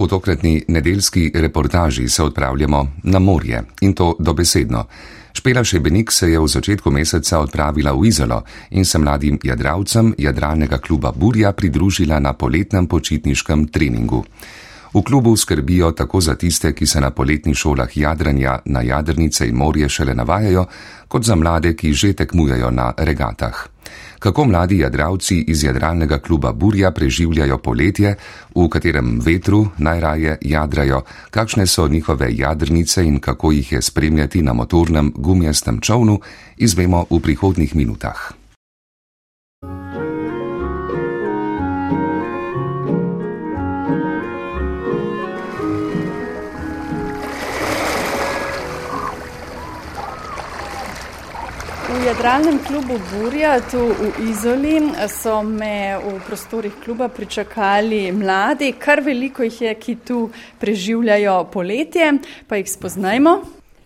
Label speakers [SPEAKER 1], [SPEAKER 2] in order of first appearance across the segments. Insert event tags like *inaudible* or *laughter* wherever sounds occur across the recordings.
[SPEAKER 1] V tokratni nedeljski reportaži se odpravljamo na morje in to dobesedno. Špela Šebenik se je v začetku meseca odpravila v Izolo in se mladim jadravcem jadralnega kluba Burja pridružila na poletnem počitniškem treningu. V klubu skrbijo tako za tiste, ki se na poletnih šolah jadranja na jadrnice in morje šele navajajo, kot za mlade, ki že tekmujejo na regatah. Kako mladi jadravci iz jadralnega kluba Burja preživljajo poletje, v katerem vetru najraje jadrajo, kakšne so njihove jadrnice in kako jih je spremljati na motornem gumijastem čovnu, izvemo v prihodnih minutah.
[SPEAKER 2] Jadralnem klubu Burja, tu v Izoli, so me v prostorih kluba pričakali mladi, kar veliko jih je, ki tu preživljajo poletje, pa jih spoznajmo.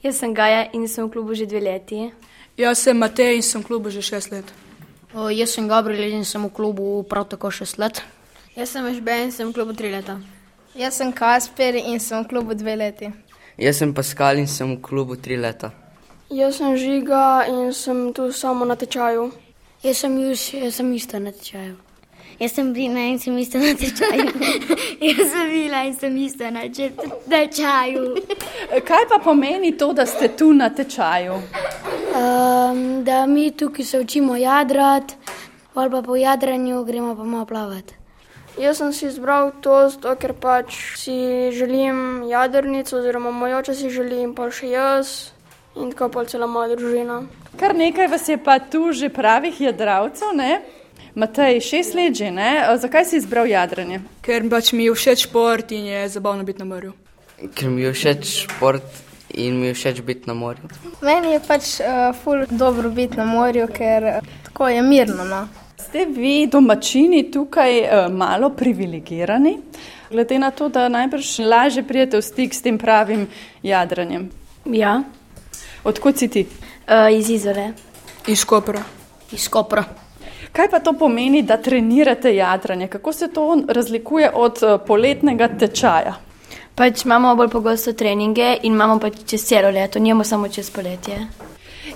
[SPEAKER 3] Jaz sem Gaja in sem v klubu že dve leti.
[SPEAKER 4] Jaz sem Matej in sem v klubu že šest let.
[SPEAKER 5] O, jaz sem Gabriel in sem v klubu prav tako šest let.
[SPEAKER 6] Jaz sem Žben in sem v klubu tri leta.
[SPEAKER 7] Jaz sem Kasper in sem v klubu dve leti.
[SPEAKER 8] Jaz sem Paskal in sem v klubu tri leta.
[SPEAKER 9] Jaz sem Žiga in sem tu samo na tečaju.
[SPEAKER 10] Jaz sem Juž, jaz sem isto na tečaju. Jaz sem Brina in sem isto na tečaju. *laughs* jaz sem Vila in sem isto na tečaju.
[SPEAKER 2] Kaj pa pomeni to, da ste tu na tečaju?
[SPEAKER 10] Um, da mi tukaj se učimo jadrati, ali pa po jadranju gremo pa malo plavati.
[SPEAKER 9] Jaz sem si izbral to, zato, ker pač si želim jadrnico, oziroma moj oče si želim, pa še jaz in tako pa cela moja družina.
[SPEAKER 2] Kar nekaj vas je pa tu že pravih jadravcev, ne? Matej, šest let že, ne? Zakaj si izbral jadranje?
[SPEAKER 4] Ker pač mi je všeč šport in je zabavno biti na morju.
[SPEAKER 8] Ker mi je všeč šport in mi je všeč biti na morju.
[SPEAKER 7] Meni je pač uh, ful dobro biti na morju, ker uh, tako je mirno. No?
[SPEAKER 2] Ste vi domačini tukaj uh, malo privilegirani, glede na to, da najbrž lažje prijete v stik s tem pravim jadranjem?
[SPEAKER 3] Ja.
[SPEAKER 2] Odkud si ti?
[SPEAKER 3] Uh, iz Izole.
[SPEAKER 4] Iz Kopra.
[SPEAKER 5] Iz Kopra.
[SPEAKER 2] Kaj pa to pomeni, da trenirate jadranje? Kako se to razlikuje od poletnega tečaja?
[SPEAKER 3] Pač imamo bolj pogosto treninge in imamo pač čez celo leto, nijemo samo čez poletje.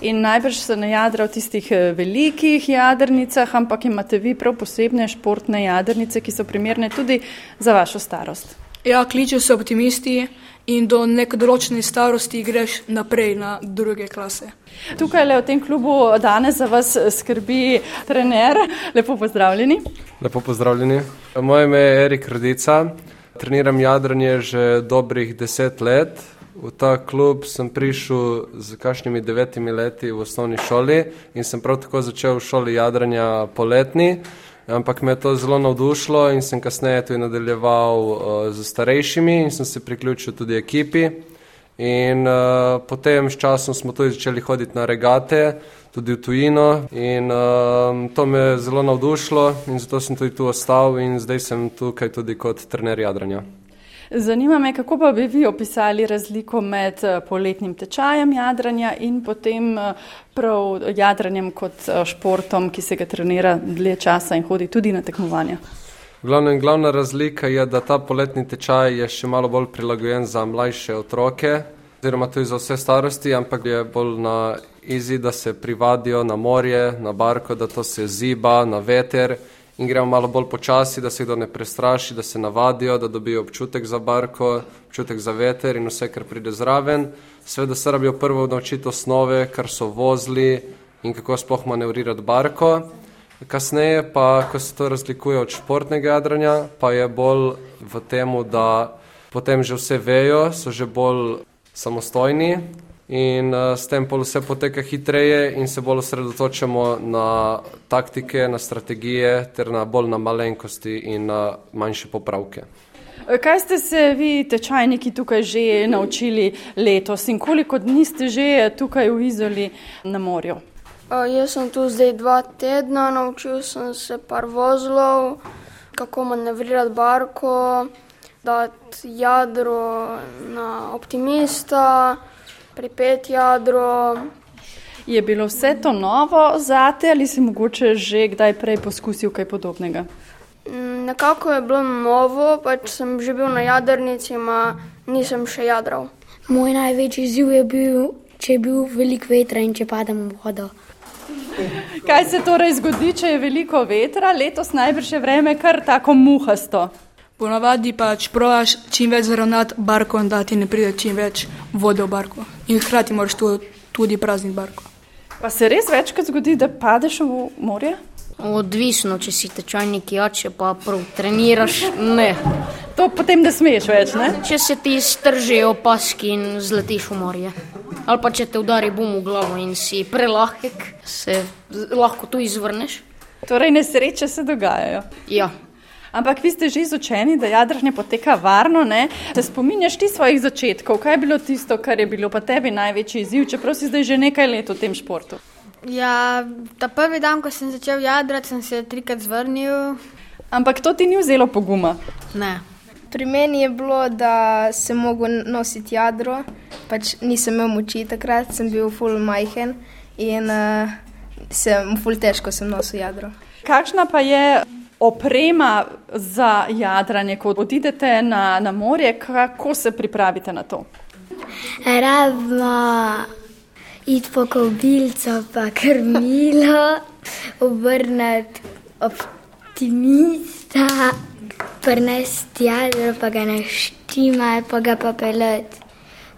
[SPEAKER 2] In najbrž se ne jadra v tistih velikih jadrnicah, ampak imate vi prav posebne športne jadrnice, ki so primerne tudi za vašo starost.
[SPEAKER 4] Ja, kličejo se optimisti in do neke določene starosti greš naprej na druge klase.
[SPEAKER 2] Tukaj le v tem klubu danes za vas skrbi trener. Lepo pozdravljeni.
[SPEAKER 11] Lepo pozdravljeni. Moje ime je Erik Rdica. Treniram jadranje že dobrih deset let. V ta klub sem prišel z kakšnimi devetimi leti v osnovni šoli in sem prav tako začel v šoli jadranja poletni. Ampak me je to zelo navdušilo in sem kasneje tudi nadaljeval uh, z starejšimi in sem se priključil tudi ekipi. In uh, potem s časom smo tudi začeli hoditi na regate, tudi v tujino in uh, to me je zelo navdušilo in zato sem tudi tu ostal in zdaj sem tukaj tudi kot trener jadranja.
[SPEAKER 2] Zanima me, kako pa bi vi opisali razliko med poletnim tečajem jadranja in potem prav jadranjem kot športom, ki se ga trenira dlje časa in hodi tudi na tekmovanja.
[SPEAKER 11] Glavna, glavna razlika je, da ta poletni tečaj je še malo bolj prilagojen za mlajše otroke, oziroma tudi za vse starosti, ampak je bolj na izi, da se privadijo na morje, na barko, da to se ziba, na veter in gremo malo bolj počasi, da se kdo ne prestraši, da se navadijo, da dobijo občutek za barko, občutek za veter in vse, kar pride zraven. Seveda se rabijo prvo naučiti osnove, kar so vozili in kako sploh manevrirati barko. Kasneje pa, ko se to razlikuje od športnega jadranja, pa je bolj v tem, da potem že vse vejo, so že bolj samostojni in uh, s tem pol vse poteka hitreje in se bolj osredotočamo na taktike, na strategije ter na bolj na malenkosti in na manjše popravke.
[SPEAKER 2] Kaj ste se vi, tečajniki, tukaj že naučili letos in koliko dni ste že tukaj v Izoli na morju?
[SPEAKER 9] Uh, jaz sem tu zdaj dva tedna, naučil sem se par vozlov, kako manevrirati barko, dati jadro na optimista, pripet jadro.
[SPEAKER 2] Je bilo vse to novo zate ali si mogoče že kdaj prej poskusil kaj podobnega?
[SPEAKER 9] Nekako je bilo novo, pač sem že bil na jadrnici, ma nisem še jadral.
[SPEAKER 10] Moj največji izziv je bil, če je bil velik veter in če padem v vodo.
[SPEAKER 2] Kaj se torej zgodi, če je veliko vetra? Letos najbrž je vreme kar tako muhasto.
[SPEAKER 4] Ponavadi pač provaš čim več zravnati barko, da ti ne pride čim več vode v barko. In hkrati moraš tu tudi prazniti barko.
[SPEAKER 2] Pa se res večkrat zgodi, da padeš v morje?
[SPEAKER 5] Odvisno, če si tečajnik, ja, če pa prav treniraš, ne.
[SPEAKER 2] To potem ne smeš več, ne?
[SPEAKER 5] Če se ti stržijo paski in zletiš v morje. Ali pa če te udari bum v glavo in si prelahek, se lahko tu izvrneš.
[SPEAKER 2] Torej, nesreče se dogajajo.
[SPEAKER 5] Ja.
[SPEAKER 2] Ampak vi ste že izučeni, da jadranje poteka varno, ne? Se spominjaš ti svojih začetkov? Kaj je bilo tisto, kar je bilo pa tebi največji izziv, čeprav si zdaj že nekaj let v tem športu?
[SPEAKER 6] Ja, ta prvi dan, ko sem začel jadrati, sem se trikrat zvrnil.
[SPEAKER 2] Ampak to ti ni vzelo poguma?
[SPEAKER 6] Ne.
[SPEAKER 7] Pri meni je bilo, da sem mogel nositi jadro, pač nisem imel moči takrat, sem bil full majhen in uh, sem full težko sem nosil jadro.
[SPEAKER 2] Kakšna pa je oprema za jadranje, ko odidete na, na morje, kako se pripravite na to?
[SPEAKER 10] Rabimo iti po kobilco, pa krmilo, obrniti optimista, prnesti jadro, pa ga naštima, pa ga pa peleti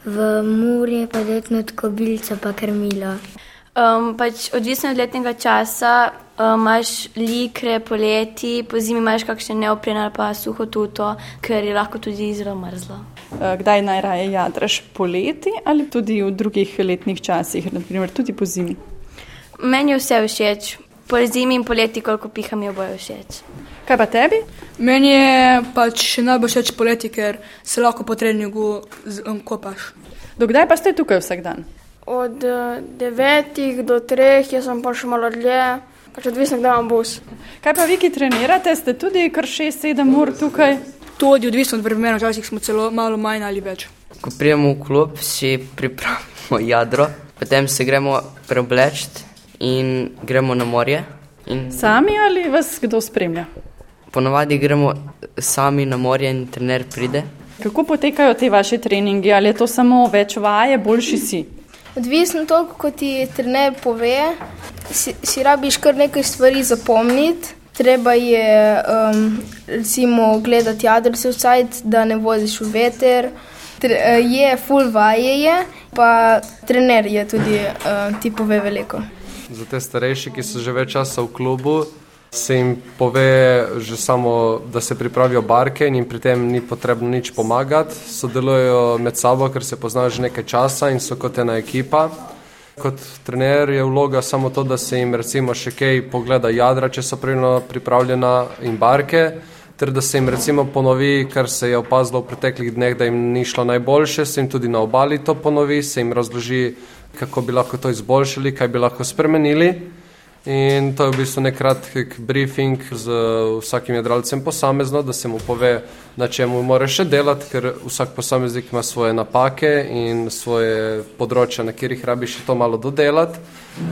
[SPEAKER 10] v morje, pa dati not kobilco, pa krmilo.
[SPEAKER 3] Um, pač odvisno od letnega časa imaš likre poleti, po zimi imaš kakšne neoprene ali pa suho tuto, ker je lahko tudi zelo mrzlo.
[SPEAKER 2] Kdaj najraje jadraš poleti ali tudi v drugih letnih časih, naprimer tudi po zimi?
[SPEAKER 3] Meni je vse všeč, po zimi in poleti, koliko piha mi oboje všeč.
[SPEAKER 2] Kaj pa tebi?
[SPEAKER 4] Meni je pač še najbolj všeč poleti, ker se lahko po treningu kopaš.
[SPEAKER 2] Dokdaj pa ste tukaj vsak dan?
[SPEAKER 9] Od devetih do treh, jaz sem pa še malo dlje, pač odvisno, kdaj imam bus.
[SPEAKER 2] Kaj pa vi, ki trenirate, ste tudi kar 6-7 ur tukaj?
[SPEAKER 4] Tudi odvisno od vremena, včasih smo celo malo manj ali več.
[SPEAKER 8] Ko prijemo v klub, si pripravimo *laughs* jadro, potem se gremo preobleči in gremo na morje. In
[SPEAKER 2] Sami ali vas kdo spremlja?
[SPEAKER 8] Ponavadi gremo sami na morje in trener pride.
[SPEAKER 2] Kako potekajo te vaše treningi? Ali je to samo več vaje, boljši si?
[SPEAKER 7] Odvisno toliko, kot ti trener pove, si, si rabiš kar nekaj stvari zapomniti. Treba je um, recimo gledati jadrce vsaj, da ne voziš v veter. Tre, je full vaje, je, pa trener je tudi uh, ti pove veliko.
[SPEAKER 11] Za te starejše, ki so že več časa v klubu, se jim pove že samo, da se pripravijo barke in jim pri tem ni potrebno nič pomagati. Sodelujejo med sabo, ker se poznajo že nekaj časa in so kot ena ekipa. Kot trener je vloga samo to, da se jim recimo še kaj pogleda jadra, če so pravilno pripravljena in barke, ter da se jim recimo ponovi, kar se je opazilo v preteklih dneh, da jim ni šlo najboljše, se jim tudi na obali to ponovi, se jim razloži, kako bi lahko to izboljšali, kaj bi lahko spremenili. In to je v bistvu nek kratek briefing z vsakim jadralcem posamezno, da se mu pove, na čemu mora še delati, ker vsak posameznik ima svoje napake in svoje področja, na katerih rabi še to malo dodelati.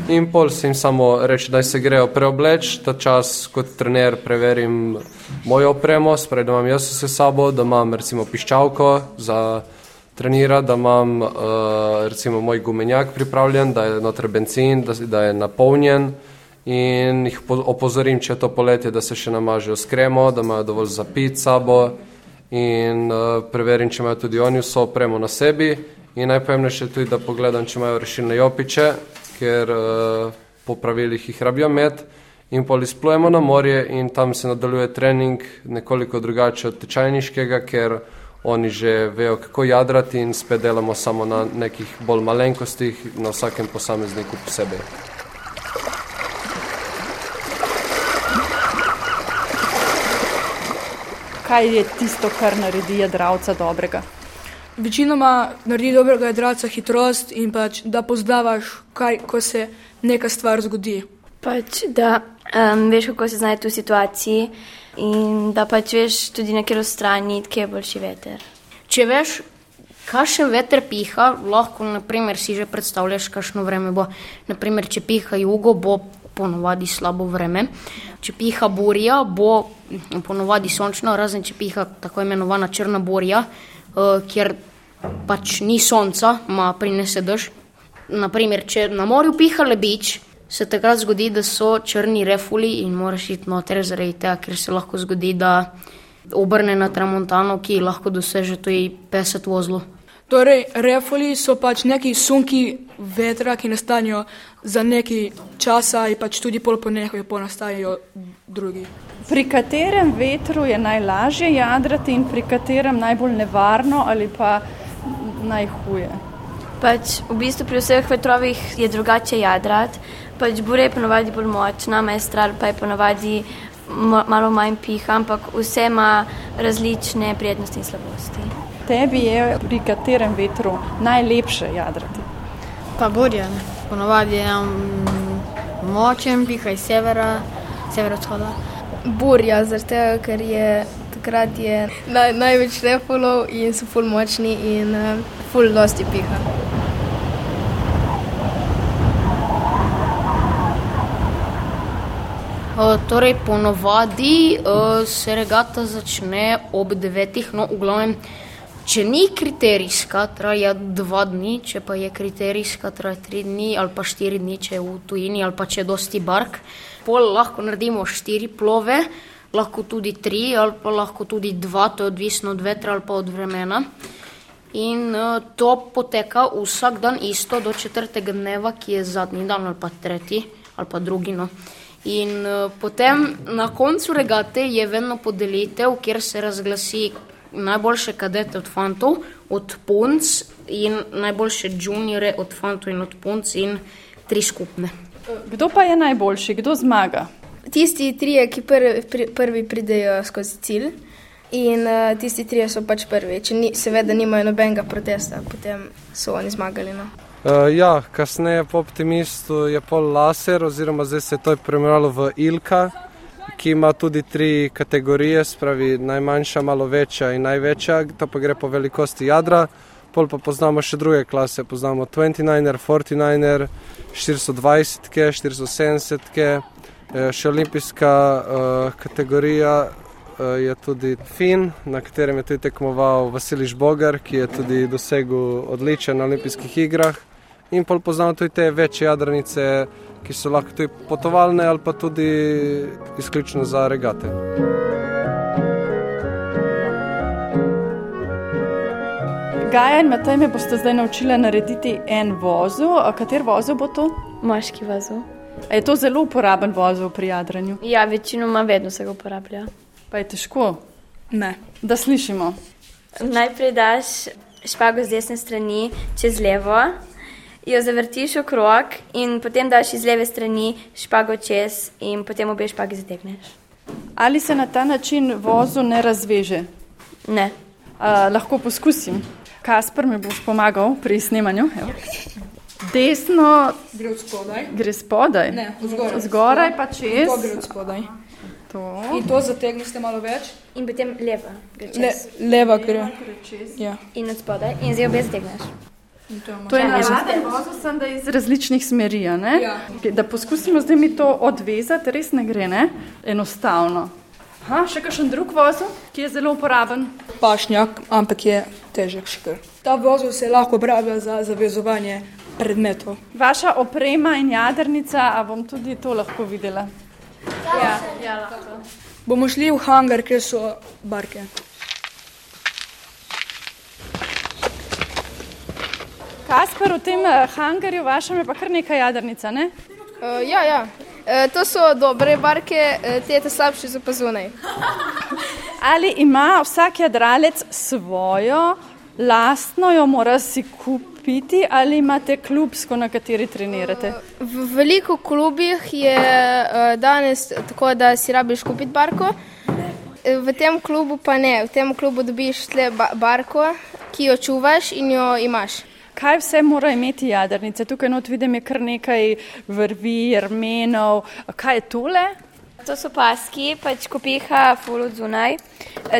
[SPEAKER 11] In pol se jim samo reče, da se grejo preobleči, ta čas kot trener preverim mojo opremo, sprej, da imam jaz vse sabo, da imam recimo piščalko za trenira, da imam uh, recimo moj gumenjak pripravljen, da je noter benzin, da, da je napolnjen in jih opozorim, če je to poletje, da se še namažejo. S kremo, da imajo dovolj za pit sabo in uh, preverim, če imajo tudi oni vso opremo na sebi. In najpomembnejše tudi, da pogledam, če imajo rešilne jopiče, ker uh, po pravilih jih rabijo med in pol izplujemo na morje in tam se nadaljuje trening nekoliko drugače od tečajniškega, ker oni že vejo, kako jadrati in spet delamo samo na nekih bolj malenkostih, na vsakem posamezniku posebej.
[SPEAKER 2] Kaj je tisto, kar naredi jadralca dobrega?
[SPEAKER 4] Večinoma naredi dobrega jadralca hitrost in pač, da poznavaš, kaj, ko se neka stvar zgodi.
[SPEAKER 3] Pač, da um, veš, kako se znajti v situaciji in da pač veš tudi na katero stran, kje je boljši veter.
[SPEAKER 5] Če veš, kakšen veter piha, lahko naprimer, si že predstavljaš, kakšno vreme bo. Naprimer, če piha jugo, bo ponovadi slabo vreme. Če piha burja, bo ponovadi sončno, razen če piha tako imenovana črna burja, uh, kjer pač ni sonca, ma prinese dež. Naprimer, če na morju piha lebič, se takrat zgodi, da so črni refuli in moraš iti noter zaradi tega, ker se lahko zgodi, da obrne na tramontano, ki lahko doseže tudi 50 vozlo.
[SPEAKER 4] Torej, refuli so pač neki sunki vetra, ki nastanejo za neki časa in pač tudi pol po nehoju ponastajajo drugi.
[SPEAKER 2] Pri katerem vetru je najlažje jadrati in pri katerem najbolj nevarno ali pa najhuje?
[SPEAKER 3] Pač v bistvu pri vseh vetrovih je drugače jadrati. Pač burja je ponovadi bolj močna, majstral pa je ponovadi malo manj piha, ampak vse ima različne prednosti in slabosti.
[SPEAKER 2] Tebi je pri katerem vetru najlepše jadrati?
[SPEAKER 6] Pa burja, ponovadi je močen, piha iz severa, severovzhoda.
[SPEAKER 7] Burja, zato ker je takrat je naj, največ refulov in so ful močni in uh, ful dosti piha.
[SPEAKER 5] Uh, torej, ponovadi uh, se regata začne ob devetih, no, v glavnem, če ni kriterijska, traja dva dni, če pa je kriterijska, traja tri dni ali pa štiri dni, če je v tujini ali pa če je dosti bark. Pol lahko naredimo štiri plove, lahko tudi tri ali pa lahko tudi dva, to je odvisno od vetra ali pa od vremena. In uh, to poteka vsak dan isto do četrtega dneva, ki je zadnji dan ali pa tretji ali pa drugi. No. In uh, potem na koncu regate je vedno podelitev, kjer se razglasi najboljše kadete od fantov, od punc in najboljše juniore od fantov in od punc in tri skupne.
[SPEAKER 2] Kdo pa je najboljši, kdo zmaga?
[SPEAKER 7] Tisti trije, ki prvi, pri, prvi pridejo skozi cilj. In uh, tisti trije so pač prvi. Če ni, seveda nimajo nobenega protesta, potem so oni zmagali. No.
[SPEAKER 11] Uh, ja, kasneje po optimistu je pol laser, oziroma zdaj se je to premenovalo v Ilka, ki ima tudi tri kategorije, spravi najmanjša, malo večja in največja, to pa gre po velikosti jadra. Pol pa poznamo še druge klase, poznamo 29er, 49er, 420, 470, še olimpijska uh, kategorija uh, je tudi Fin, na katerem je tudi tekmoval Vasiliš Bogar, ki je tudi dosegel odličen na olimpijskih igrah in pol poznamo tudi te večje jadrnice, ki so lahko tudi potovalne ali pa tudi izključno za regate.
[SPEAKER 2] Gaja in Matej me boste zdaj naučili narediti en vozel. Kater vozel bo to?
[SPEAKER 3] Moški vozel.
[SPEAKER 2] Je to zelo uporaben vozel pri jadranju?
[SPEAKER 3] Ja, večinoma vedno se ga uporablja.
[SPEAKER 2] Pa je težko?
[SPEAKER 4] Ne.
[SPEAKER 2] Da slišimo.
[SPEAKER 3] Najprej daš špago z desne strani čez levo, jo zavrtiš okrog in potem daš iz leve strani špago čez in potem obe špagi zategneš.
[SPEAKER 2] Ali se na ta način vozu ne razveže?
[SPEAKER 3] Ne.
[SPEAKER 2] A, lahko poskusim. Kasper mi boš pomagal pri snemanju. Evo. Desno
[SPEAKER 4] gre od spodaj.
[SPEAKER 2] Gre spodaj.
[SPEAKER 4] Ne, zgoraj.
[SPEAKER 2] Zgoraj pa čez.
[SPEAKER 4] To gre od spodaj.
[SPEAKER 2] To.
[SPEAKER 4] In to zategnete malo več.
[SPEAKER 3] In potem leva gre čez.
[SPEAKER 4] Le, leva gre. Ja.
[SPEAKER 3] In od spodaj. In zdaj obe zategneš.
[SPEAKER 2] To je navaden vozel, sem da iz različnih smeri. Ja. Da poskusimo zdaj mi to odvezati, res ne gre, ne? enostavno. Ha, še kakšen drug vozel, ki je zelo uporaben?
[SPEAKER 4] Pašnjak, ampak je težek škr. Ta vozel se lahko uporablja za zavezovanje predmetov.
[SPEAKER 2] Vaša oprema in jadrnica, a bom tudi to lahko videla?
[SPEAKER 3] Ja, ja lahko.
[SPEAKER 4] Bomo šli v hangar, kjer so barke.
[SPEAKER 2] Kasper, v tem hangarju vašem je pa kar nekaj jadrnica, ne?
[SPEAKER 7] Uh, ja, ja. Uh, to so dobre barke, te te slabše za pazunaj. *laughs*
[SPEAKER 2] Ali ima vsak jadralec svojo, lastno jo mora si kupiti ali imate klubsko, na kateri trenirate?
[SPEAKER 7] Uh, v veliko klubih je uh, danes tako, da si rabiš kupiti barko. V tem klubu pa ne, v tem klubu dobiš tle barko, ki jo čuvaš in jo imaš.
[SPEAKER 2] Kaj vse mora imeti jadrnice? Tukaj not vidim je kar nekaj vrvi, armenov. Kaj je tole?
[SPEAKER 3] To so paski, pač ko piha full od zunaj,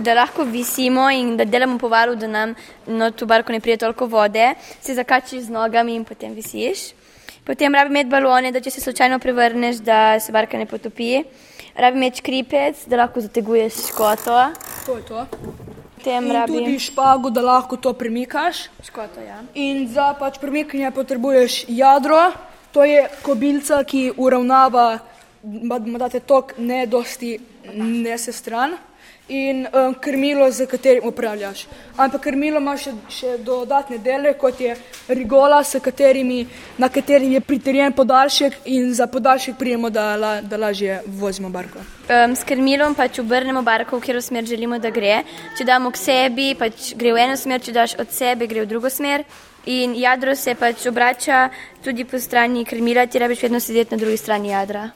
[SPEAKER 3] da lahko visimo in da delamo po valu, da nam no, tu barko ne prije toliko vode, se zakačiš z nogami in potem visiš. Potem rabi imeti balone, da če se slučajno prevrneš, da se barka ne potopi. Rabi imeti škripec, da lahko zateguješ škoto.
[SPEAKER 4] To je to.
[SPEAKER 3] Potem
[SPEAKER 4] In
[SPEAKER 3] rabi
[SPEAKER 4] tudi špago, da lahko to premikaš.
[SPEAKER 3] škoto, ja.
[SPEAKER 4] In za pač premikanje potrebuješ jadro, to je kobilca, ki uravnava, da date tok ne dosti nese stran. In um, krmilo, z katerim upravljaš. Ampak krmilo ima še, še dodatne dele, kot je rigola, katerimi, na katerem je pritrjen podaljšek in za podaljšek prijemo, da, la, da lažje vozimo barko.
[SPEAKER 3] Um, s krmilom pač obrnemo barko, v katero smer želimo, da gre. Če damo k sebi, pač gre v eno smer, če daš od sebe, gre v drugo smer. In jadro se pač obrača tudi po strani krmila, ti rabiš vedno sedeti na drugi strani jadra.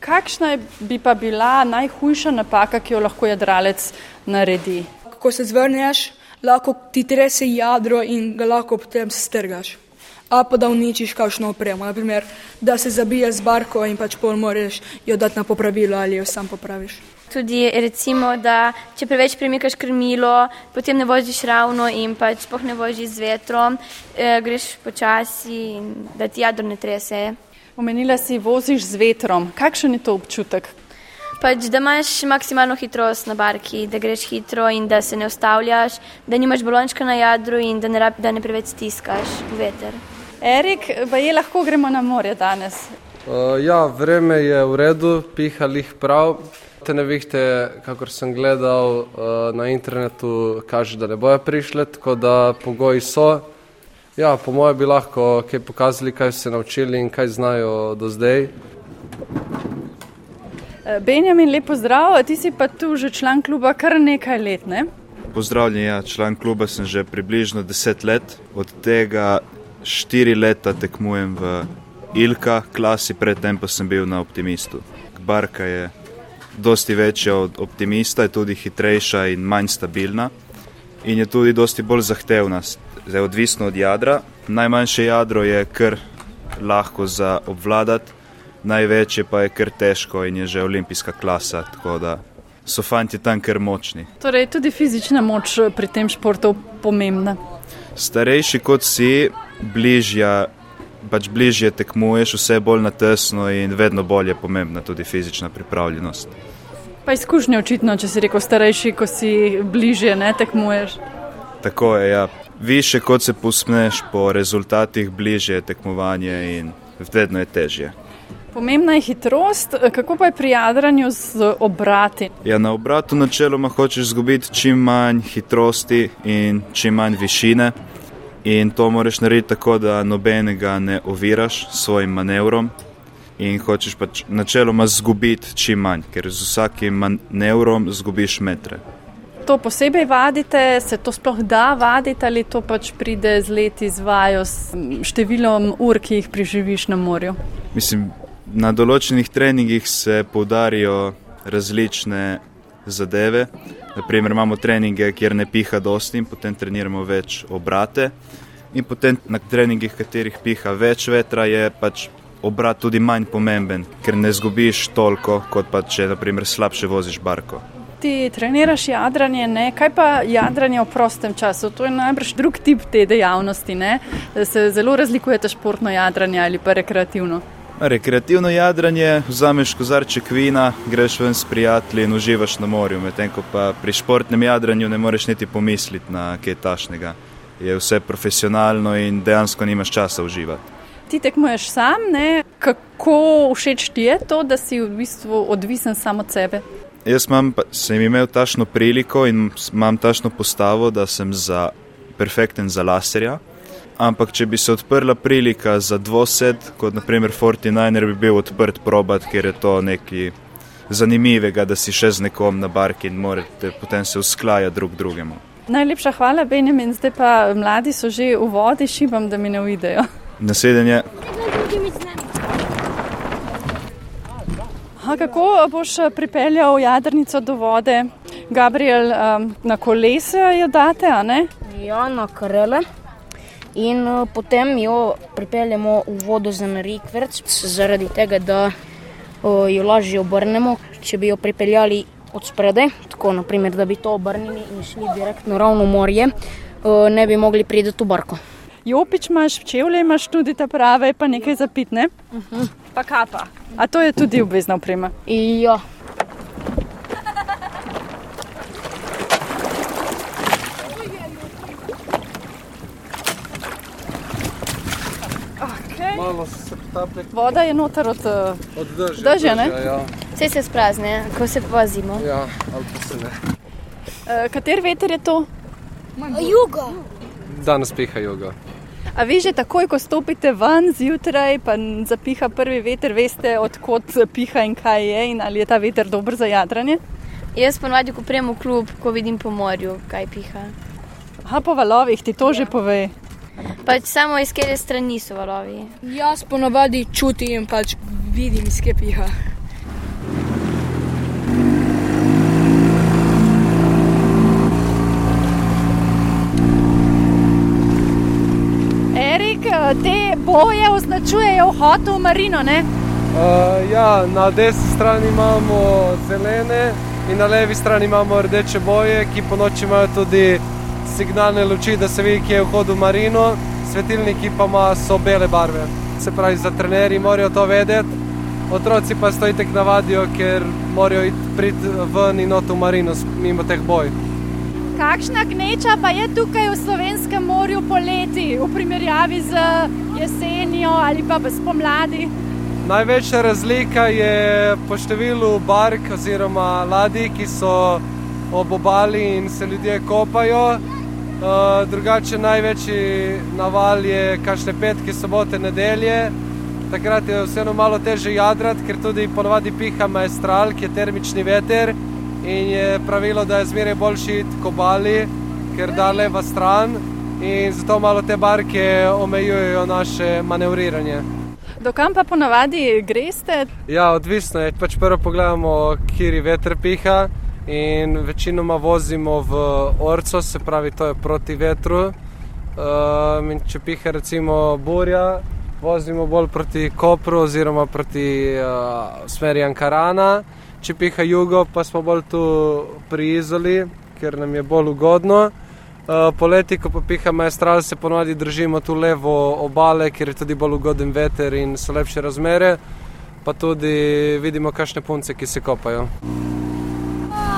[SPEAKER 2] Kakšna bi pa bila najhujša napaka, ki jo lahko jadralec naredi?
[SPEAKER 4] Ko se zvrneš, lahko ti trese jadro in ga lahko potem strgaš. A pa da uničiš kakšno opremo, naprimer, da se zabije z barko in pač pol moraš jo dati na popravilo ali jo sam popraviš.
[SPEAKER 3] Tudi recimo, da če preveč premikaš krmilo, potem ne voziš ravno in pač spoh ne voziš z vetrom, eh, greš počasi in da ti jadro ne trese.
[SPEAKER 2] Omenila si, voziš z vetrom. Kakšen je to občutek?
[SPEAKER 3] Pač, da imaš maksimalno hitrost na barki, da greš hitro in da se ne ustavljaš, da nimaš balončka na jadru in da ne, rab, da ne preveč stiskaš veter.
[SPEAKER 2] Erik, pa je lahko gremo na morje danes.
[SPEAKER 11] Uh, ja, vreme je v redu, piha lih prav. Te nevihte, kakor sem gledal uh, na internetu, kaže, da ne bojo prišle, tako da pogoji so. Ja, po mojem bi lahko kaj pokazali, kaj so se naučili in kaj znajo do zdaj.
[SPEAKER 2] Benjamin, lepo zdrav, ti si pa tu že član kluba kar nekaj let, ne?
[SPEAKER 12] Pozdravljen, ja, član kluba sem že približno 10 let, od tega 4 leta tekmujem v Ilka klasi, predtem pa sem bil na Optimistu. Barka je dosti večja od Optimista, je tudi hitrejša in manj stabilna in je tudi dosti bolj zahtevna, zdaj odvisno od jadra. Najmanjše jadro je kar lahko za obvladati, največje pa je kar težko in je že olimpijska klasa, tako da so fanti tam kar močni.
[SPEAKER 2] Torej, tudi fizična moč pri tem športu pomembna.
[SPEAKER 12] Starejši kot si, bližja, pač bližje tekmuješ, vse bolj na tesno in vedno bolj je pomembna tudi fizična pripravljenost.
[SPEAKER 2] Pa izkušnje očitno, če si rekel starejši, ko si bližje ne tekmuješ.
[SPEAKER 12] Tako je, ja. Više kot se posmeš po rezultatih, bližje je tekmovanje in vedno je težje.
[SPEAKER 2] Pomembna je hitrost, kako pa je pri jadranju z obrati?
[SPEAKER 12] Ja, na obratu načeloma hočeš izgubiti čim manj hitrosti in čim manj višine. In to moraš narediti tako, da nobenega ne oviraš s svojim manevrom. In hočeš pač načeloma izgubiti čim manj, ker z vsakim manevrom izgubiš metre.
[SPEAKER 2] To posebej vadite, se to sploh da vaditi ali to pač pride z leti, z vajo, s številom ur, ki jih preživiš na morju?
[SPEAKER 12] Mislim, na določenih treningih se poudarijo različne zadeve. Naprimer, imamo treninge, kjer ne piha dosti in potem treniramo več obrate. In potem na treningih, katerih piha več vetra, je pač obrat tudi manj pomemben, ker ne zgubiš toliko, kot pa če naprimer slabše voziš barko.
[SPEAKER 2] Ti treniraš jadranje, ne? kaj pa jadranje v prostem času? To je najbrž drug tip te dejavnosti, ne? da se zelo razlikujete športno jadranje ali pa rekreativno.
[SPEAKER 12] Rekreativno jadranje, vzameš kozarček vina, greš ven s prijatelji in uživaš na morju, medtem ko pa pri športnem jadranju ne moreš niti pomisliti na kaj tašnega. Je vse profesionalno in dejansko nimaš časa uživati.
[SPEAKER 2] Ti tekmuješ sam, ne? kako všeč ti je to, da si v bistvu odvisen samo od sebe?
[SPEAKER 12] Jaz imam, sem imel tašno priliko in imam tašno postavo, da sem za perfekten za laserja. Ampak, če bi se odprla prilika za dvosed, kot naprimer 49er, bi bil odprt probat, ker je to nekaj zanimivega, da si še z nekom na barki in morate potem se usklajati drug drugemu.
[SPEAKER 2] Najlepša hvala, Benjamin, zdaj pa mladi so že v vodi, šibam, da mi ne uidejo.
[SPEAKER 12] Naslednje.
[SPEAKER 2] A kako boš pripeljal jadrnico do vode? Gabriel, um, na kolese jo date, a ne?
[SPEAKER 5] Ja, na krele. In uh, potem jo pripeljemo v vodo za narikverc, zaradi tega, da uh, jo lažje obrnemo. Če bi jo pripeljali od spredaj, tako naprimer, da bi to obrnili in šli direktno ravno v morje, uh, ne bi mogli priti v barko.
[SPEAKER 2] Jopič imaš, čevlje imaš tudi ta prave, pa nekaj zapitne. Uh -huh. Pa kapa. A to je tudi obvezna oprema?
[SPEAKER 5] Ja.
[SPEAKER 11] Malo se tape.
[SPEAKER 2] Voda je noter od, eh,
[SPEAKER 11] Od dežja.
[SPEAKER 2] dežja?
[SPEAKER 11] Ja,
[SPEAKER 3] Vse se sprazne, ko se vozimo.
[SPEAKER 11] ja, ali pa se ne.
[SPEAKER 2] Eh, Kater veter je to?
[SPEAKER 6] Jugo.
[SPEAKER 11] Danes piha jogo.
[SPEAKER 2] A vi že takoj, ko stopite ven zjutraj, pa zapiha prvi veter, veste, odkot piha in kaj je, in ali je ta veter dober za jadranje?
[SPEAKER 3] Jaz ponovadi, ko prijem v klub, ko vidim po morju, kaj piha.
[SPEAKER 2] Aha, po valovih ti to že pove.
[SPEAKER 3] Pač samo iz katere strani so valovi.
[SPEAKER 4] Jaz ponavadi čutim in pač vidim, iz kje piha.
[SPEAKER 2] Erik, eh, te boje označujejo vhod v marino, ne?
[SPEAKER 11] Uh, ja, na desni strani imamo zelene in na levi strani imamo rdeče boje, ki po noči imajo tudi signalne luči, da se vidi, kje je vhod v marino, svetilniki pa ima, so bele barve. Se pravi, za trenerji morajo to vedeti, otroci pa to itek navadijo, ker morajo iti priti ven in not v marino mimo teh boj.
[SPEAKER 2] Kakšna gneča pa je tukaj v slovenskem morju poleti, v primerjavi z jesenjo ali pa spomladi?
[SPEAKER 11] Največja razlika je po številu bark oziroma ladij, ki so ob obali in se ljudje kopajo. Uh, drugače največji naval je kašne petke, sobote, nedelje. Takrat je vseeno malo teže jadrati, ker tudi ponovadi piha maestral, ki je termični veter in je pravilo, da je zmeraj boljši iti k obali, ker da leva stran in zato malo te barke omejujejo naše manevriranje.
[SPEAKER 2] Do kam pa ponavadi greste?
[SPEAKER 11] Ja, odvisno je. Pač prvo pogledamo, kje veter piha, in večinoma vozimo v orco, se pravi, to je proti vetru. Um, če piha recimo burja, vozimo bolj proti Kopru oziroma proti uh, smeri Ankarana. Če piha jugo, pa smo bolj tu pri Izoli, ker nam je bolj ugodno. Uh, poleti, ko pa piha maestral, se ponovadi držimo tu levo obale, ker je tudi bolj ugoden veter in so lepše razmere. Pa tudi vidimo, kakšne punce, ki se kopajo.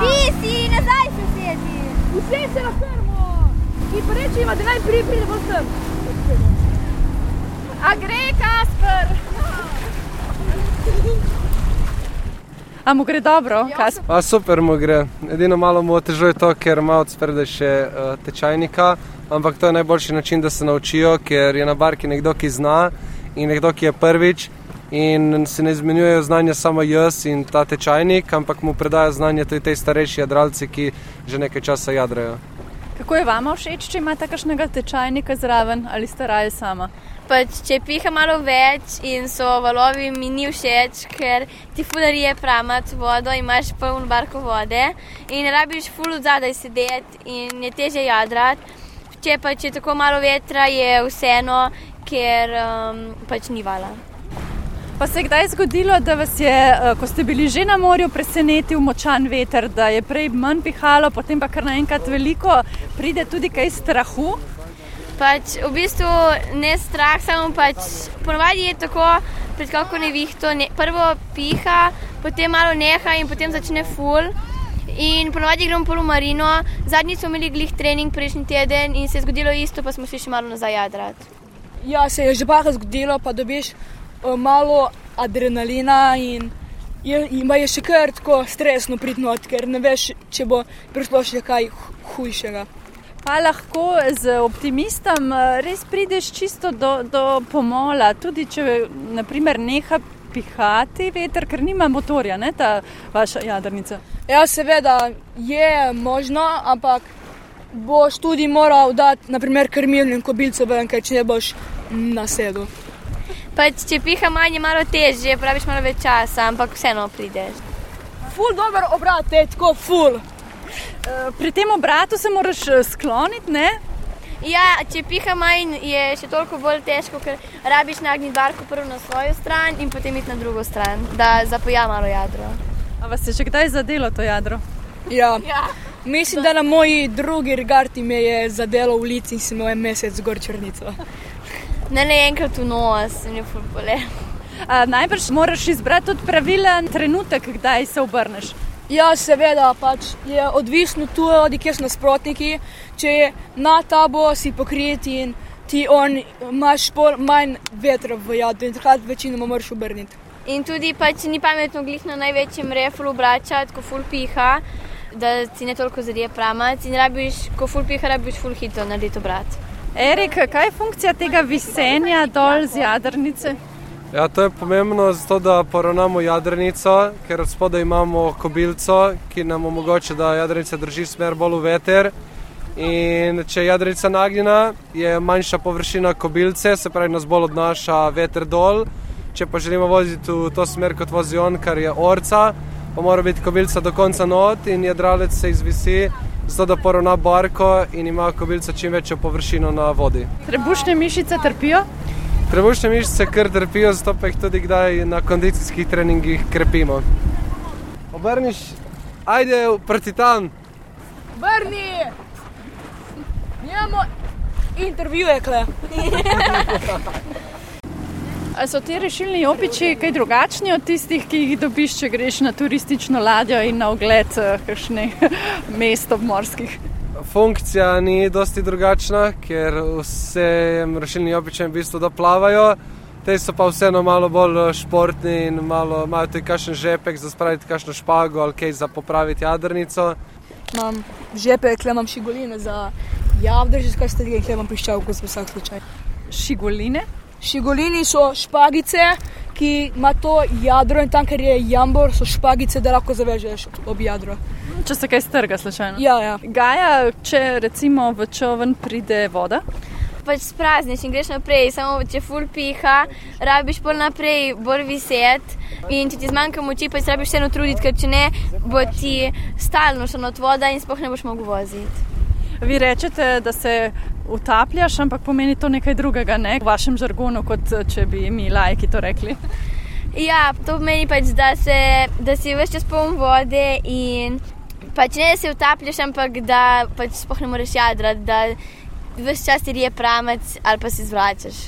[SPEAKER 6] Ti si nazaj, sosedi.
[SPEAKER 4] Vse se na krmo. In pa reči, da naj pride, pride bolj sem.
[SPEAKER 2] A gre, Kasper? A mu gre dobro, Kasper?
[SPEAKER 11] A super mu gre. Edino malo mu otežuje to, ker ima od spredaj še uh, tečajnika, ampak to je najboljši način, da se naučijo, ker je na barki nekdo, ki zna in nekdo, ki je prvič. In se ne izmenjujejo znanja samo jaz in ta tečajnik, ampak mu predajo znanje tudi te starejši jadralci, ki že nekaj časa jadrajo.
[SPEAKER 2] Kako je vama všeč, če imate kakšnega tečajnika zraven ali ste raje sama?
[SPEAKER 3] Pač, če piha malo več in so valovi, mi ni všeč, ker ti fularije pramat vodo, imaš poln barko vode in rabiš ful od zadaj sedeti in je teže jadrati. Če pa če tako malo vetra, je vseeno, ker um, pač ni vala.
[SPEAKER 2] Pa se je kdaj zgodilo, da vas je, eh, ko ste bili že na morju, presenetil močan veter, da je prej manj pihalo, potem pa kar naenkrat veliko, pride tudi kaj strahu?
[SPEAKER 3] Pač, v bistvu ne strah, samo pač ponovadi je tako, pred kako ne, prvo piha, potem malo neha in potem začne ful. In ponovadi gremo polo marino, zadnji smo imeli glih trening prejšnji teden in se je zgodilo isto, pa smo šli še malo nazaj jadrati.
[SPEAKER 4] Ja, se je že parkrat zgodilo, pa dobiš uh, malo adrenalina in je, ima je še kar tako stresno pridnot, ker ne veš, če bo prišlo še kaj hu- hujšega.
[SPEAKER 2] Pa lahko z optimistom eh, res prideš čisto do, do pomola, tudi če naprimer neha pihati veter, ker nima motorja, ne ta vaša jadrnica.
[SPEAKER 4] Ja, seveda je možno, ampak boš tudi moral dati, naprimer, krmilno kobilco ven, ker če ne boš nasedel.
[SPEAKER 3] Pač, če piha manj, je malo težje, praviš malo več časa, ampak vseeno prideš.
[SPEAKER 4] Ful dober obrat, je tako ful.
[SPEAKER 2] Eh, Pri tem obratu se moraš eh, skloniti, ne?
[SPEAKER 3] Ja, če piha manj, je še toliko bolj težko, ker rabiš nagniti barko prvo na svojo stran in potem iti na drugo stran, da zapoja malo jadro.
[SPEAKER 2] A vas je že kdaj zadelo to jadro?
[SPEAKER 4] Ja.
[SPEAKER 3] Ja.
[SPEAKER 4] Mislim, da na moji drugi regarti me je zadelo v lice in sem imel en mesec gor črnico.
[SPEAKER 3] Ne, ne enkrat v nos, in je fulpole.
[SPEAKER 2] Najbrž moraš izbrati tudi pravilen trenutek, kdaj se obrneš.
[SPEAKER 4] Ja, seveda, pač je odvisno tudi, kje so nasprotniki. Če je na tabo, si pokrit in ti on imaš pol manj vetra v jadu in takrat večinoma moraš obrniti.
[SPEAKER 3] In tudi pač ni pametno glih na največjem reflu obračati, ko ful piha, da si ne toliko zadije pramac in rabiš, ko ful piha, rabiš ful hitro narediti obrat.
[SPEAKER 2] Erik, kaj je funkcija tega visenja dol z jadrnice?
[SPEAKER 11] Ja, to je pomembno zato, da poravnamo jadrnico, ker od spodaj imamo kobilco, ki nam omogoča, da jadrnica drži smer bolj v veter. In če je jadrnica nagnjena, je manjša površina kobilce, se pravi, nas bolj odnaša veter dol. Če pa želimo voziti v to smer, kot vozi on, kar je orca, pa mora biti kobilca do konca not in jadralec se izvisi, zato da poravna barko in ima kobilca čim večjo površino na vodi.
[SPEAKER 2] Trebušne mišice trpijo?
[SPEAKER 11] Trebušne mišice kar trpijo, zato pa jih tudi kdaj na kondicijskih treningih krepimo. Obrniš, ajde proti tam.
[SPEAKER 4] Brni! Njemo intervjuje, kle. *laughs*
[SPEAKER 2] A so ti rešilni jopiči kaj drugačni od tistih, ki jih dobiš, če greš na turistično ladjo in na ogled kakšnih *laughs* mest obmorskih?
[SPEAKER 11] Funkcija ni dosti drugačna, ker vsem rešilnim jopičem v bistvu doplavajo. Te so pa vseeno malo bolj športni in malo, imajo tudi kakšen žepek za spraviti kakšno špago ali kaj za popraviti jadrnico.
[SPEAKER 4] Imam žepek, kle imam šigoline za javdrž, kaj ste tega, kle imam piščalko za vsak slučaj.
[SPEAKER 2] Šigoline?
[SPEAKER 4] Šigolini so špagice, ki ima to jadro in tam, ker je jambor, so špagice, da lahko zavežeš ob jadro.
[SPEAKER 2] Če se kaj strga, slučajno.
[SPEAKER 4] Ja, ja.
[SPEAKER 2] Gaja, če recimo v čovn pride voda.
[SPEAKER 3] Pač sprazniš in greš naprej, samo če ful piha, rabiš pol naprej, bolj viset. In če ti zmanjka moči, pa se rabiš vseeno truditi, ker če ne, bo ti stalno šlo od voda in sploh ne boš mogel voziti.
[SPEAKER 2] Vi rečete, da se utapljaš, ampak pomeni to nekaj drugega, ne? v vašem žargonu, kot če bi mi lajki to rekli.
[SPEAKER 3] Ja, to pomeni pač, da, se, da si več čas poln vode in pač ne da se utapljaš, ampak da pač sploh ne moreš jadrati, da več čas ti je pramec ali pa si zvračaš.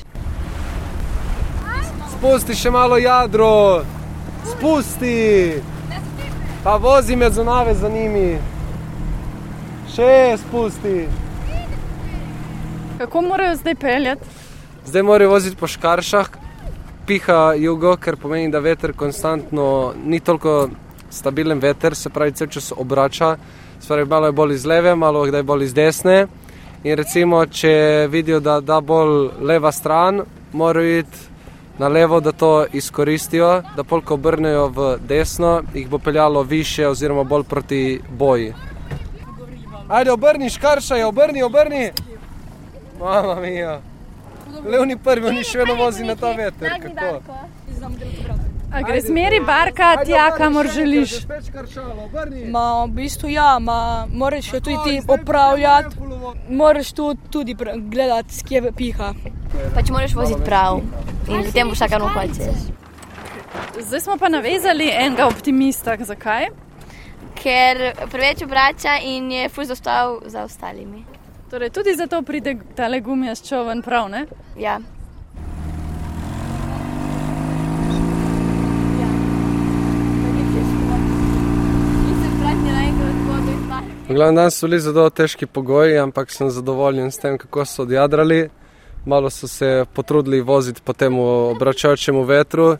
[SPEAKER 11] Spusti še malo jadro, spusti, pa vozi me zunave za njimi. Še spusti.
[SPEAKER 2] Kako morajo zdaj peljati?
[SPEAKER 11] Zdaj morajo voziti po škaršah, piha jugo, ker pomeni, da veter konstantno ni toliko stabilen veter, se pravi, vse čas obrača. Spravi, malo je bolj iz leve, malo je bolj iz desne. In recimo, če vidijo, da da bolj leva stran, morajo iti na levo, da to izkoristijo, da polk obrnejo v desno, jih bo peljalo više oziroma bolj proti boji. Ajde, obrni, škarša je, obrni, obrni. Mama mija. Levni prvi, oni še vedno vozi na ta veter. Kako?
[SPEAKER 2] A gre zmeri barka tja, kamor želiš?
[SPEAKER 4] Ma, v bistvu ja, ma, moraš jo tudi ti popravljati, moraš tu tudi gledati, skje piha.
[SPEAKER 3] Pač moraš voziti prav in potem boš tako hočeš.
[SPEAKER 2] Zdaj smo pa navezali enega optimista. Zakaj?
[SPEAKER 3] Ker preveč obrača in je fuz zostal za ostalimi.
[SPEAKER 2] Torej, tudi zato pride ta legumija s čovn prav, ne?
[SPEAKER 3] Ja.
[SPEAKER 11] Glavno danes so bili zelo težki pogoji, ampak sem zadovoljen s tem, kako so odjadrali. Malo so se potrudili voziti po tem obračajočemu vetru.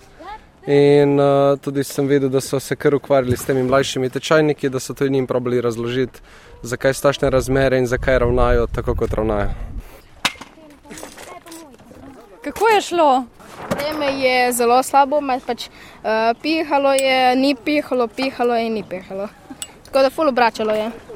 [SPEAKER 11] In uh, tudi sem videl, da so se kar ukvarjali s temi mlajšimi tečajniki, da so tudi njim probali razložiti, zakaj so tašne razmere in zakaj ravnajo tako, kot ravnajo.
[SPEAKER 2] Kako je šlo?
[SPEAKER 7] Vreme je zelo slabo, pač, uh, pihalo je, ni pihalo, pihalo je, ni pihalo. Tako da ful obračalo je.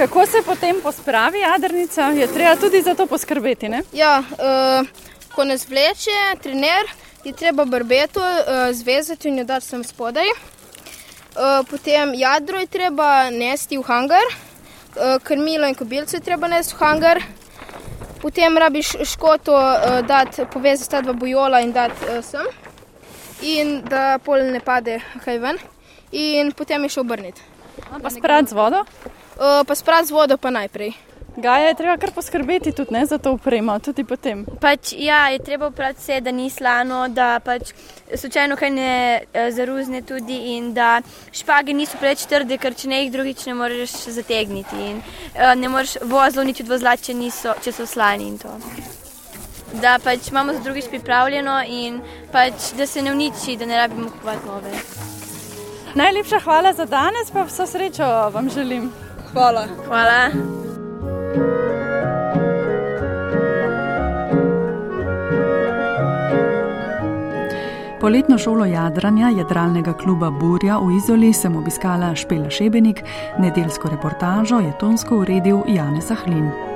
[SPEAKER 2] Kako se potem pospravi jadrnica? Je treba tudi za to poskrbeti, ne?
[SPEAKER 7] Ja, uh, ko nas vleče, trener, je treba barbeto uh, zvezati in jo dati sem spodaj. Uh, potem jadro je treba nesti v hangar, uh, krmilo in kobilce je treba nesti v hangar. Potem rabiš škoto, uh, dati, povezati ta dva bojola in dati uh, sem, in da pol ne pade kaj ven. In potem je še obrniti.
[SPEAKER 2] Pa sprat z vodo?
[SPEAKER 7] Uh, pa sprat z vodo pa najprej.
[SPEAKER 2] Ga je treba kar poskrbeti tudi ne, za to upremo, tudi potem.
[SPEAKER 3] Pač, ja, je treba upraviti vse, da ni slano, da pač slučajno kaj ne zaruzne tudi in da špage niso preveč trde, ker če ne jih drugič ne moreš zategniti. In, uh, ne moreš vozlo uničiti vozla, če, niso, če so slani in to. Da pač imamo za drugič pripravljeno in pač, da se ne uniči, da ne rabimo kupovati nove.
[SPEAKER 2] Najlepša hvala za danes, pa vso srečo vam želim.
[SPEAKER 4] Hvala.
[SPEAKER 3] Hvala.
[SPEAKER 2] Poletno šolo jadranja jadralnega kluba Burja v Izoli sem obiskala Špela Šebenik, nedeljsko reportažo je tonsko uredil Janez Ahlin.